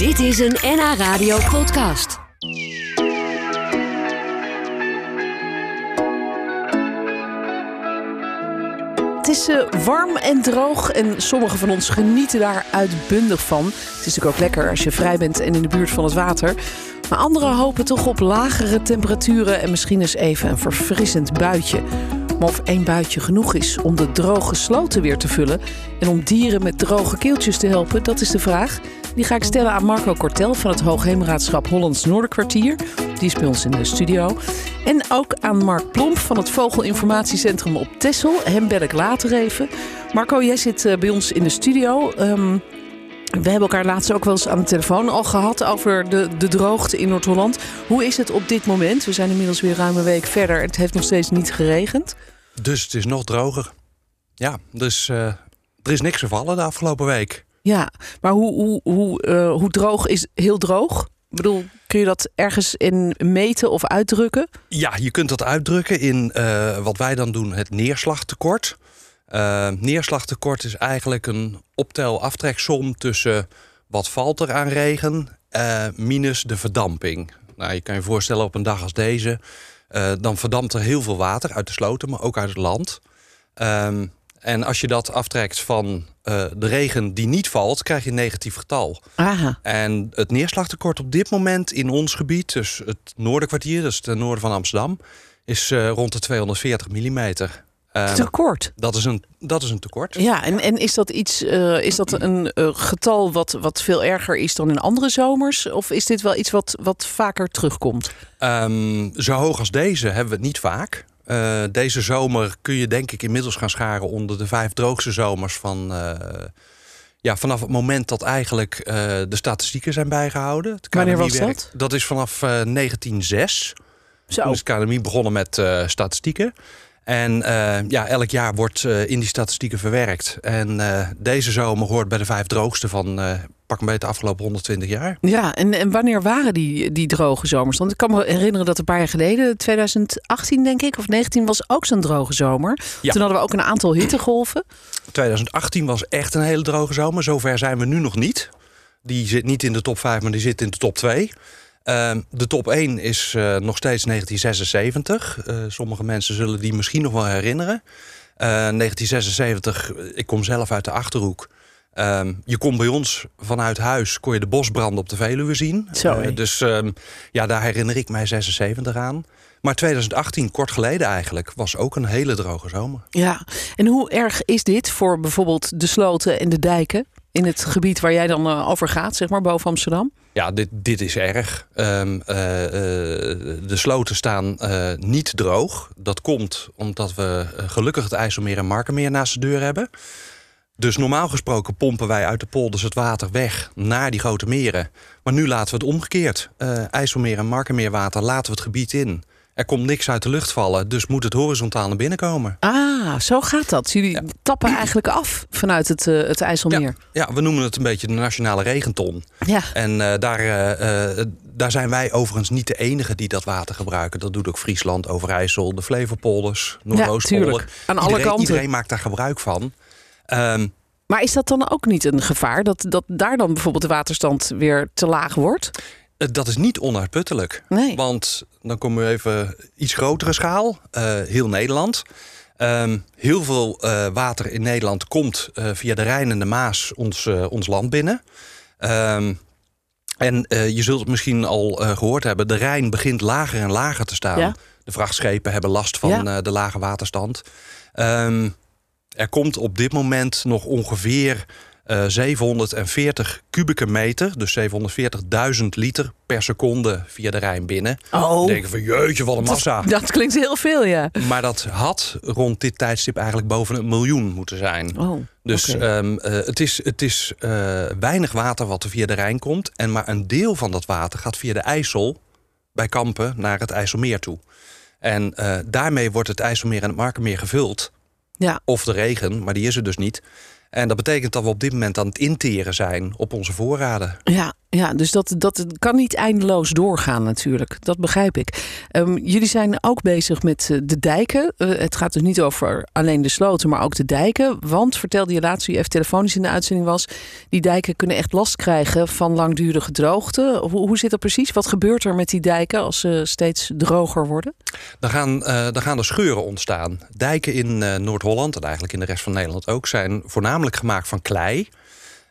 Dit is een NH Radio podcast. Het is eh, warm en droog en sommigen van ons genieten daar uitbundig van. Het is natuurlijk ook lekker als je vrij bent en in de buurt van het water. Maar anderen hopen toch op lagere temperaturen en misschien eens even een verfrissend buitje. Maar of één buitje genoeg is om de droge sloten weer te vullen en om dieren met droge keeltjes te helpen, dat is de vraag. Die ga ik stellen aan Marco Kortel van het Hoogheemraadschap Hollands Noorderkwartier. Die is bij ons in de studio. En ook aan Mark Plomp van het Vogelinformatiecentrum op Texel. Hem bel ik later even. Marco, jij zit eh, bij ons in de studio. Ehm, we hebben elkaar laatst ook wel eens aan de telefoon al gehad over de, de droogte in Noord-Holland. Hoe is het op dit moment? We zijn inmiddels weer ruim een week verder. Het heeft nog steeds niet geregend. Dus het is nog droger. Ja, dus eh, er is niks gevallen de afgelopen week. Ja, maar hoe, hoe, hoe, eh, hoe droog is heel droog? Ik bedoel, kun je dat ergens in meten of uitdrukken? Ja, je kunt dat uitdrukken in eh, wat wij dan doen, het neerslagtekort. Eh, neerslagtekort is eigenlijk een optel-aftreksom tussen wat valt er aan regen eh, minus de verdamping. Nou, je kan je voorstellen op een dag als deze, dan verdampt er heel veel water uit de sloten, maar ook uit het land. Ehm, en als je dat aftrekt van eh, de regen die niet valt, krijg je een negatief getal. Aha. En het neerslagtekort op dit moment in ons gebied, dus het noorderkwartier, dus ten noorden van Amsterdam, is eh, rond de 240 mm. Tekort. dat, is een, dat is een tekort. Ja, en, en is dat iets, eh, is dat een eh, getal wat, wat veel erger is dan in andere zomers? Of is dit wel iets wat, wat vaker terugkomt? Ehm, zo hoog als deze hebben we het niet vaak. Eh, deze zomer kun je denk ik inmiddels gaan scharen onder de vijf droogste zomers van. eh, ja, vanaf het moment dat eigenlijk eh, de statistieken zijn bijgehouden. Het Wanneer was dat? Dat is vanaf eh, 1906. Zo. Toen is het KNMI begonnen met statistieken. En ja, elk jaar wordt in die statistieken verwerkt. En deze zomer hoort bij de vijf droogste van pak een beetje de afgelopen 120 jaar. Ja, en, en wanneer waren die, die droge zomers? Want ik kan me herinneren dat een paar jaar geleden, 2018 denk ik, of 19 was ook zo'n droge zomer. Ja. Toen hadden we ook een aantal hittegolven. 2018 was echt een hele droge zomer. Zover zijn we nu nog niet. Die zit niet in de top 5, maar die zit in de top 2. Ehm, de top 1 is eh, nog steeds 1976. Eh, sommige mensen zullen die misschien nog wel herinneren. Eh, 1976, ik kom zelf uit de Achterhoek. Ehm, je kon bij ons vanuit huis kon je de bosbranden op de Veluwe zien. Zo, Eh, dus ehm, ja, daar herinner ik mij 76 aan. Maar 2018, kort geleden eigenlijk, was ook een hele droge zomer. Ja, en hoe erg is dit voor bijvoorbeeld de sloten en de dijken in het gebied waar jij dan eh, over gaat, zeg maar, boven Amsterdam? Ja, dit, dit is erg. Ehm, eh, de sloten staan niet droog. Dat komt omdat we gelukkig het IJsselmeer en Markermeer naast de deur hebben. Dus normaal gesproken pompen wij uit de polders het water weg naar die grote meren. Maar nu laten we het omgekeerd. Eh IJsselmeer en Markermeerwater laten we het gebied in. Er komt niks uit de lucht vallen, dus moet het horizontaal naar binnen komen. Ah, zo gaat dat. Jullie Ja. tappen eigenlijk af vanuit het, eh, het IJsselmeer. Ja, ja, we noemen het een beetje de nationale regenton. Ja. En eh, daar, daar zijn wij overigens niet de enige die dat water gebruiken. Dat doet ook Friesland, Overijssel, de Flevopolders, Noordoostpolder. tuurlijk. Aan alle iedereen, kanten. Iedereen maakt daar gebruik van. Ehm, Maar is dat dan ook niet een gevaar? Dat, dat daar dan bijvoorbeeld de waterstand weer te laag wordt? eh, dat is niet onuitputtelijk. Nee. Want dan komen we even iets grotere schaal. eh, heel Nederland. Ehm, heel veel eh, water in Nederland komt via de Rijn en de Maas ons, ons land binnen. Ehm, en je zult het misschien al eh, gehoord hebben. De Rijn begint lager en lager te staan. Ja. De vrachtschepen hebben last van Ja. de lage waterstand. Ehm, er komt op dit moment nog ongeveer eh, 740 kubieke meter, dus 740.000 liter per seconde via de Rijn binnen. Oh, Dan denk je van jeetje, wat een massa. dat, dat klinkt heel veel, ja. Maar dat had rond dit tijdstip eigenlijk boven een miljoen moeten zijn. Oh, Dus ehm, eh, het is, het is eh, weinig water wat er via de Rijn komt. En maar een deel van dat water gaat via de IJssel bij Kampen naar het IJsselmeer toe. En eh, daarmee wordt het IJsselmeer en het Markermeer gevuld. Ja. Of de regen, maar die is er dus niet. En dat betekent dat we op dit moment aan het interen zijn op onze voorraden. Ja, Ja, dus dat, dat kan niet eindeloos doorgaan natuurlijk. Dat begrijp ik. Ehm, jullie zijn ook bezig met eh, de dijken. Uh, het gaat dus niet over alleen de sloten, maar ook de dijken. Want, vertelde je laatst, u even telefonisch in de uitzending was... die dijken kunnen echt last krijgen van langdurige droogte. Hoe, hoe zit dat precies? Wat gebeurt er met die dijken als ze steeds droger worden? Dan gaan, uh, dan gaan er scheuren ontstaan. Dijken in Noord-Holland en eigenlijk in de rest van Nederland ook... zijn voornamelijk gemaakt van klei...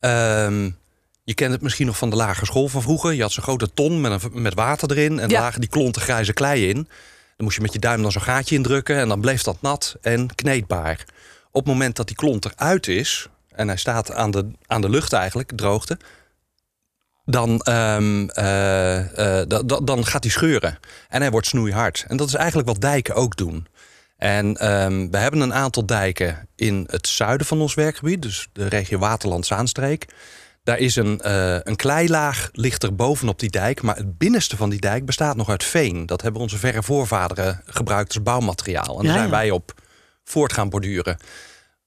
Um, je kent het misschien nog van de lagere school van vroeger. Je had zo'n grote ton met, een, met water erin. En ja. lagen die klonten grijze klei in. Dan moest je met je duim dan zo'n gaatje indrukken. En dan bleef dat nat en kneedbaar. Op het moment dat die klont eruit is... en hij staat aan de, aan de lucht eigenlijk, droogte... Dan, um, uh, uh, dan gaat hij scheuren. En hij wordt snoeihard. En dat is eigenlijk wat dijken ook doen. En um, we hebben een aantal dijken in het zuiden van ons werkgebied. Dus de regio Waterland-Zaanstreek. Daar is een, uh, een kleilaag ligt er bovenop die dijk. Maar het binnenste van die dijk bestaat nog uit veen. Dat hebben onze verre voorvaderen gebruikt als bouwmateriaal. En daar zijn wij op voort gaan borduren.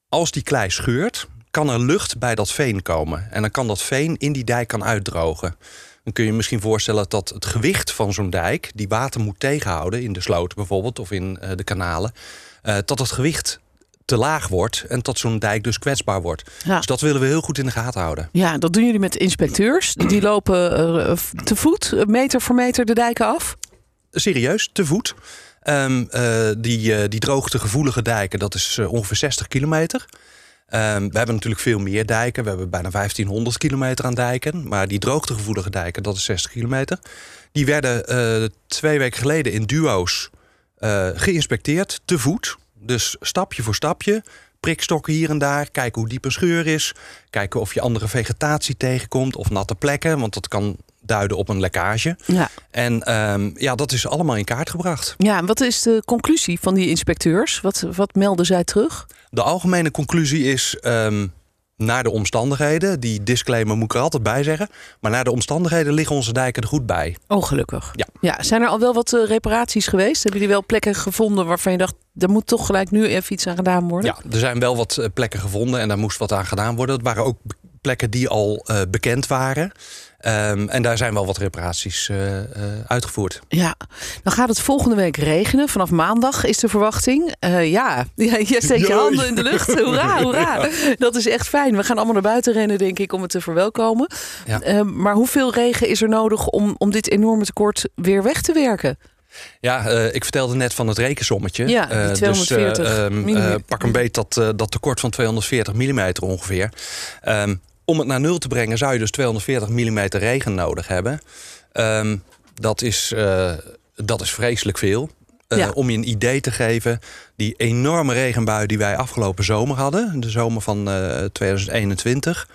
Als die klei scheurt, kan er lucht bij dat veen komen. En dan kan dat veen in die dijk kan uitdrogen. Dan kun je je misschien voorstellen dat het gewicht van zo'n dijk... die water moet tegenhouden, in de sloten bijvoorbeeld... of in uh, de kanalen, uh, dat het gewicht te laag wordt en dat zo'n dijk dus kwetsbaar wordt. Ja. Dus dat willen we heel goed in de gaten houden. Ja, dat doen jullie met inspecteurs. Die lopen uh, te voet, meter voor meter de dijken af? Serieus, te voet. Um, uh, die, uh, die droogtegevoelige dijken, dat is ongeveer 60 kilometer. Um, we hebben natuurlijk veel meer dijken. We hebben bijna 1500 kilometer aan dijken. Maar die droogtegevoelige dijken, dat is 60 kilometer. Die werden twee weken geleden in duo's geïnspecteerd, te voet. Dus stapje voor stapje, prikstokken hier en daar, kijken hoe diep een scheur is, kijken of je andere vegetatie tegenkomt of natte plekken, want dat kan duiden op een lekkage. Ja. En um, ja, dat is allemaal in kaart gebracht. Ja, wat is de conclusie van die inspecteurs? Wat, wat melden zij terug? De algemene conclusie is. Um, naar de omstandigheden, die disclaimer moet ik er altijd bij zeggen. Maar naar de omstandigheden liggen onze dijken er goed bij. Oh, gelukkig. Ja. ja zijn er al wel wat uh, reparaties geweest? Hebben jullie wel plekken gevonden waarvan je dacht, er moet toch gelijk nu even iets aan gedaan worden? Ja, er zijn wel wat uh, plekken gevonden en daar moest wat aan gedaan worden. Dat waren ook plekken die al uh, bekend waren. Um, en daar zijn wel wat reparaties uh, uh, uitgevoerd. Ja, dan gaat het volgende week regenen. Vanaf maandag is de verwachting. Uh, ja. ja, je steekt je handen in de lucht. Hoera, hoera. Ja. Dat is echt fijn. We gaan allemaal naar buiten rennen, denk ik, om het te verwelkomen. Ja. Ehm, maar hoeveel regen is er nodig om, om dit enorme tekort weer weg te werken? Ja, uh, ik vertelde net van het rekensommetje. Ja, die 240 uh, dus, uh, pak een beet dat, dat tekort van 240 mm ongeveer. Um, om het naar nul te brengen zou je dus 240 mm regen nodig hebben. Um, dat, is, uh, dat is vreselijk veel. Uh, ja. Om je een idee te geven, die enorme regenbui die wij afgelopen zomer hadden, de zomer van uh, 2021,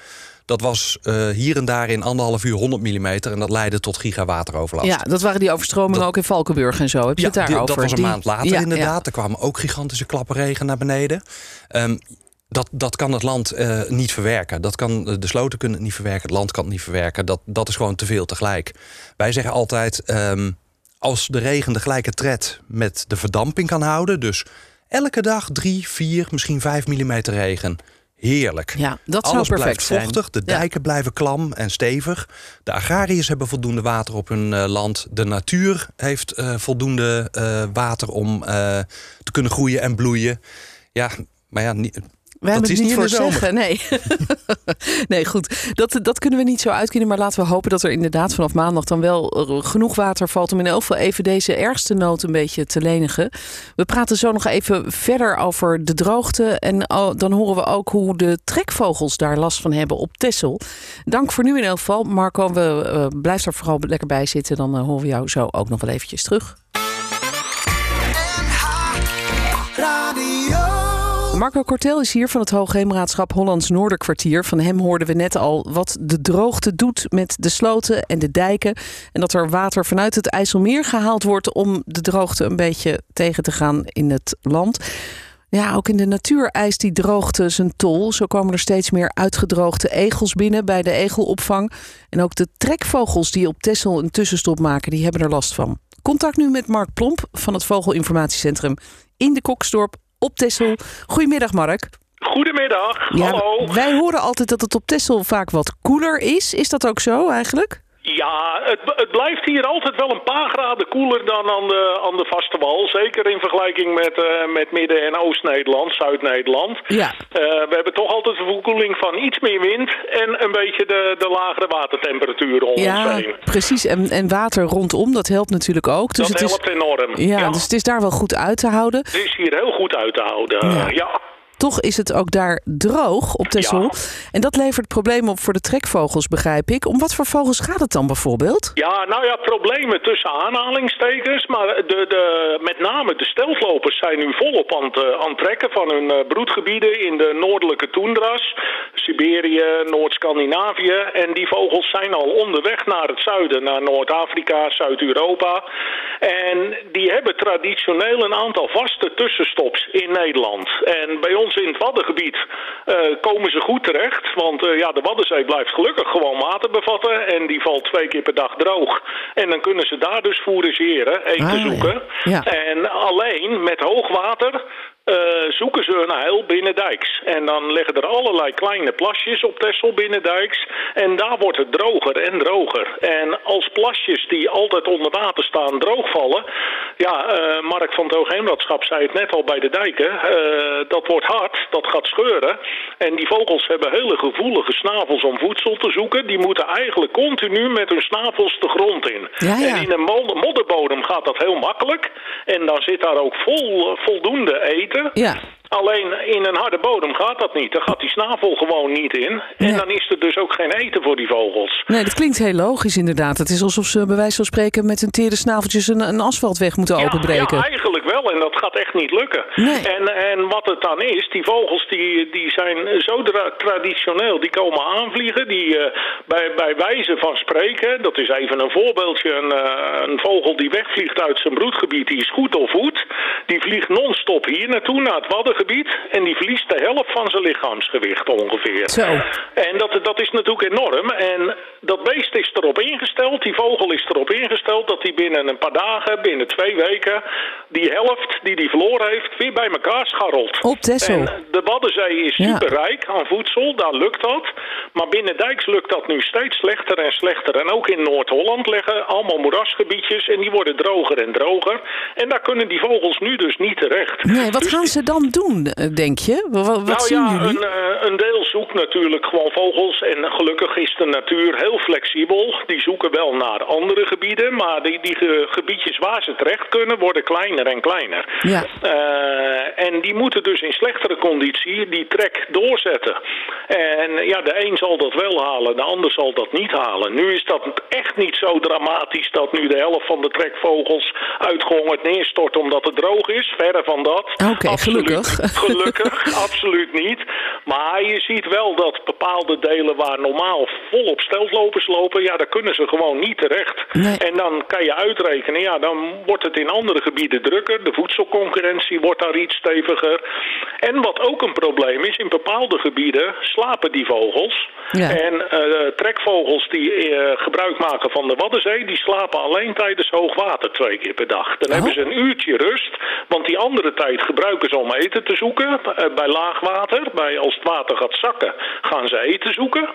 dat was hier en daar in anderhalf uur 100 mm en dat leidde tot gigawateroverlast. Ja, dat waren die overstromingen dat, ook in Valkenburg en zo. Heb je ja, het daarover? dat was een die... maand later ja, inderdaad. Er kwamen ook gigantische klappen regen naar beneden. Um, dat, dat kan het land uh, niet verwerken. Dat kan, de sloten kunnen het niet verwerken, het land kan het niet verwerken. Dat, dat is gewoon te veel tegelijk. Wij zeggen altijd, um, als de regen de gelijke tred met de verdamping kan houden... dus elke dag drie, vier, misschien vijf millimeter regen... Heerlijk. Ja, dat Alles zou blijft perfect vochtig, zijn. de dijken ja. blijven klam en stevig. De agrariërs hebben voldoende water op hun uh, land. De natuur heeft uh, voldoende water om te kunnen groeien en bloeien. Ja, maar ja, we hebben is het niet voor zeggen. Nee. nee, goed. Dat, dat kunnen we niet zo uitkennen. Maar laten we hopen dat er inderdaad vanaf maandag dan wel genoeg water valt. om in elk geval even deze ergste nood een beetje te lenigen. We praten zo nog even verder over de droogte. En dan horen we ook hoe de trekvogels daar last van hebben op Texel. Dank voor nu in elk geval. Marco, we, uh, blijf daar vooral lekker bij zitten. Dan uh, horen we jou zo ook nog wel eventjes terug. Marco Kortel is hier van het Hoogheemraadschap Hollands Noorderkwartier. Van hem hoorden we net al wat de droogte doet met de sloten en de dijken. En dat er water vanuit het IJsselmeer gehaald wordt om de droogte een beetje tegen te gaan in het land. Ja, ook in de natuur eist die droogte zijn tol. Zo komen er steeds meer uitgedroogde egels binnen bij de egelopvang. En ook de trekvogels die op Texel een tussenstop maken, die hebben er last van. Contact nu met Mark Plomp van het Vogelinformatiecentrum in de Koksdorp op Texel. Goedemiddag, Mark. Goedemiddag, Ja, hallo. wij horen altijd dat het op Texel vaak wat koeler is. Is dat ook zo eigenlijk? Ja, het, het blijft hier altijd wel een paar graden koeler dan aan de, aan de vaste wal. Zeker in vergelijking met, eh, met Midden- en Oost-Nederland, Zuid-Nederland. Ja. Eh, we hebben toch altijd een verkoeling van iets meer wind en een beetje de, de lagere watertemperatuur om ons Ja, heen. precies. En, en water rondom, dat helpt natuurlijk ook. Dus Dat het is, helpt enorm. ja, dus het is daar wel goed uit te houden. Het is hier heel goed uit te houden. Ja. ja. Toch is het ook daar droog op Texel. Ja. En dat levert problemen op voor de trekvogels, begrijp ik. Om wat voor vogels gaat het dan bijvoorbeeld? Ja, nou ja, problemen tussen aanhalingstekens. Maar de, de, met name de steltlopers zijn nu volop aan het, eh, aan het trekken van hun eh, broedgebieden in de noordelijke toendras. Siberië, Noord-Scandinavië. En die vogels zijn al onderweg naar het zuiden, naar Noord-Afrika, Zuid-Europa. En die hebben traditioneel een aantal vaste tussenstops in Nederland. En bij ons in het Waddengebied eh, komen ze goed terecht. Want eh, ja, de Waddenzee blijft gelukkig gewoon water bevatten. En die valt twee keer per dag droog. En dan kunnen ze daar dus fourageren, eten Ah, zoeken. Ja. En alleen met hoogwater zoeken ze een heil binnendijks. En dan liggen er allerlei kleine plasjes op Texel binnendijks. En daar wordt het droger en droger. En als plasjes die altijd onder water staan droogvallen... Ja, eh, Mark van het Hoogheemraadschap zei het net al bij de dijken. eh, dat wordt hard, dat gaat scheuren. En die vogels hebben hele gevoelige snavels om voedsel te zoeken. Die moeten eigenlijk continu met hun snavels de grond in. Ja, ja. En in een mod- modderbodem gaat dat heel makkelijk. En dan zit daar ook vol, voldoende eten. Ja. Alleen in een harde bodem gaat dat niet. Dan gaat die snavel gewoon niet in. En Nee. dan is er dus ook geen eten voor die vogels. Nee, dat klinkt heel logisch inderdaad. Het is alsof ze bij wijze van spreken met hun tere snaveltjes een, een asfaltweg moeten openbreken. Ja, eigenlijk wel. En dat gaat echt niet lukken. Nee. En, en wat het dan is, die vogels die, die zijn zo tra- traditioneel. Die komen aanvliegen. Die eh, bij, bij wijze van spreken, dat is even een voorbeeldje. Een, eh, een vogel die wegvliegt uit zijn broedgebied, die is goed of voet. Die vliegt non-stop hier naartoe, naar het Waddengebied. En die verliest de helft van zijn lichaamsgewicht ongeveer. Zo. En dat, dat is natuurlijk enorm. En dat beest is erop ingesteld, die vogel is erop ingesteld... dat hij binnen een paar dagen, binnen twee weken... die helft die hij verloren heeft, weer bij elkaar scharrelt. Op Texel. En de Waddenzee is Ja. superrijk aan voedsel, daar lukt dat. Maar binnen Dijks lukt dat nu steeds slechter en slechter. En ook in Noord-Holland liggen allemaal moerasgebiedjes... en die worden droger en droger. En daar kunnen die vogels nu dus niet terecht. Nee, wat Dus gaan ze dan doen, eh, denk je? Wat, wat nou zien ja, jullie? een, eh, een deel zoekt natuurlijk gewoon vogels. En gelukkig is de natuur heel flexibel. Die zoeken wel naar andere gebieden. Maar die, die ge- gebiedjes waar ze terecht kunnen, worden kleiner en kleiner. Ja. Eh, en die moeten dus in slechtere conditie die trek doorzetten. En ja, de een zal dat wel halen, de ander zal dat niet halen. Nu is dat echt niet zo dramatisch dat nu de helft van de trekvogels uitgehongerd neerstort omdat het droog is. Verre van dat. Oké, gelukkig. Gelukkig, absoluut niet. Maar je ziet wel dat bepaalde delen waar normaal volop steltlopers lopen, ja, daar kunnen ze gewoon niet terecht. Nee. En dan kan je uitrekenen, ja, dan wordt het in andere gebieden drukker. De voedselconcurrentie wordt daar iets steviger. En wat ook een probleem is, in bepaalde gebieden slapen die vogels. Ja. En eh, trekvogels die eh, gebruik maken van de Waddenzee, die slapen alleen tijdens hoogwater twee keer per dag. Dan Oh. hebben ze een uurtje rust, want die andere tijd gebruiken ze om eten te zoeken. Eh, bij laagwater, bij als het water gaat zakken, gaan ze eten zoeken.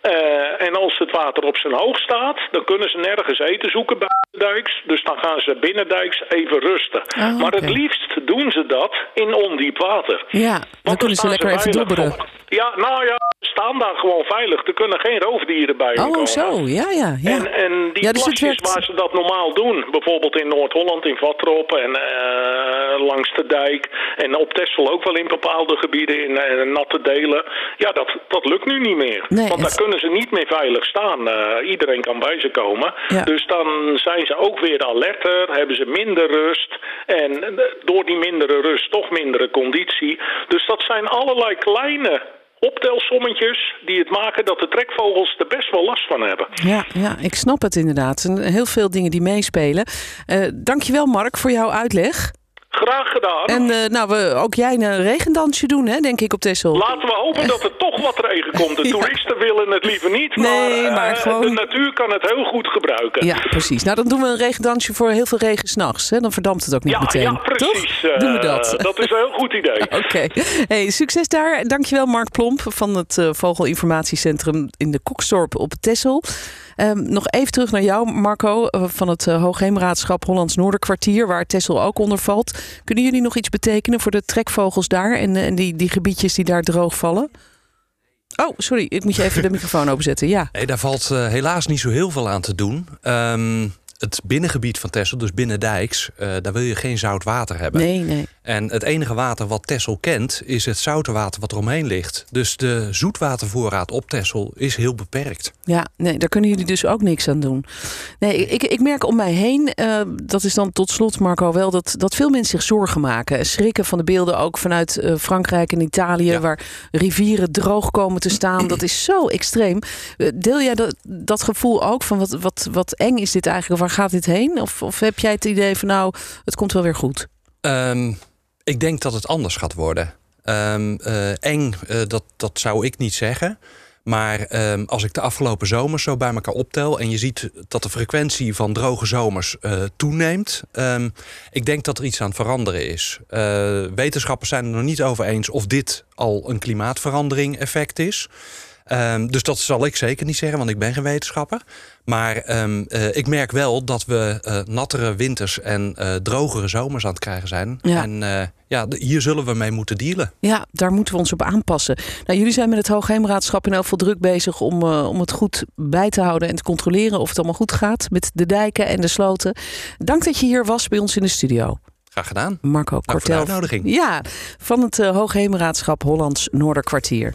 Eh, en als het water op zijn hoog staat, dan kunnen ze nergens eten zoeken bij de dijks. Dus dan gaan ze binnendijks even rusten. Oh, Maar het liefst doen ze dat in ondiep water. Ja, dan Want kunnen ze lekker even dobberen. Ja, nou ja, staan daar gewoon veilig. Er kunnen geen roofdieren bij Oh, komen. zo. Ja, ja, ja. En, en die Ja, dus plasjes waar ze dat normaal doen, bijvoorbeeld in Noord-Holland, in Vatrop en eh, langs de dijk en op Texel ook wel in bepaalde gebieden in eh, natte delen. Ja, dat, dat lukt nu niet meer. Nee, Want het- daar kunnen ze niet meer veilig staan. Eh, iedereen kan bij ze komen. Ja. Dus dan zijn ze ook weer alerter, hebben ze minder rust. En door die mindere rust toch mindere conditie. Dus dat zijn allerlei kleine optelsommetjes die het maken dat de trekvogels er best wel last van hebben. Ja, ja, ik snap het inderdaad. Heel veel dingen die meespelen. Eh dankjewel Mark voor jouw uitleg. Graag gedaan. En uh, nou, we, ook jij een regendansje doen, hè, denk ik, op Texel. Laten we hopen dat er toch wat regen komt. De toeristen willen het liever niet, maar, nee, maar uh, gewoon... de natuur kan het heel goed gebruiken. Ja, precies. Nou, dan doen we een regendansje voor heel veel regen s'nachts. Dan verdampt het ook niet ja, meteen. Ja, precies. Toch? doen we dat. dat is een heel goed idee. Oké. Okay. Hey, succes daar. Dankjewel, Mark Plomp van het Vogelinformatiecentrum in de Koksdorp op Texel. Um, nog even terug naar jou, Marco, van het uh, Hoogheemraadschap Hollands Noorderkwartier, waar Tessel ook onder valt. Kunnen jullie nog iets betekenen voor de trekvogels daar en, en die, die gebiedjes die daar droog vallen? Oh, sorry, ik moet je even de microfoon openzetten. Ja. Nee, daar valt uh, helaas niet zo heel veel aan te doen. Um, het binnengebied van Texel, dus binnen dijks, uh, daar wil je geen zout water hebben. Nee, nee. En het enige water wat Texel kent, is het zoute water wat er omheen ligt. Dus de zoetwatervoorraad op Texel is heel beperkt. Ja, nee, daar kunnen jullie dus ook niks aan doen. Nee, ik, ik merk om mij heen, uh, dat is dan tot slot Marco wel, dat, dat veel mensen zich zorgen maken. Schrikken van de beelden ook vanuit uh, Frankrijk en Italië, ja. waar rivieren droog komen te staan. Dat is zo extreem. Deel jij dat, dat gevoel ook van wat, wat, wat eng is dit eigenlijk? Waar gaat dit heen? Of, of heb jij het idee van nou, het komt wel weer goed? Um, ik denk dat het anders gaat worden. Um, uh, eng, uh, dat, dat zou ik niet zeggen. Maar um, als ik de afgelopen zomers zo bij elkaar optel... en je ziet dat de frequentie van droge zomers uh, toeneemt... Um, ik denk dat er iets aan het veranderen is. wetenschappers zijn er nog niet over eens of dit al een klimaatverandering effect is... Um, dus dat zal ik zeker niet zeggen, want ik ben geen wetenschapper. Maar um, uh, ik merk wel dat we uh, nattere winters en uh, drogere zomers aan het krijgen zijn. Ja. En ja, hier zullen we mee moeten dealen. Ja, daar moeten we ons op aanpassen. Nou, jullie zijn met het Hoogheemraadschap in elk geval druk bezig om, om het goed bij te houden en te controleren of het allemaal goed gaat met de dijken en de sloten. Dank dat je hier was bij ons in de studio. Graag gedaan. Marco Kortel. uitnodiging. Ja, van het Hoogheemraadschap Hollands Noorderkwartier.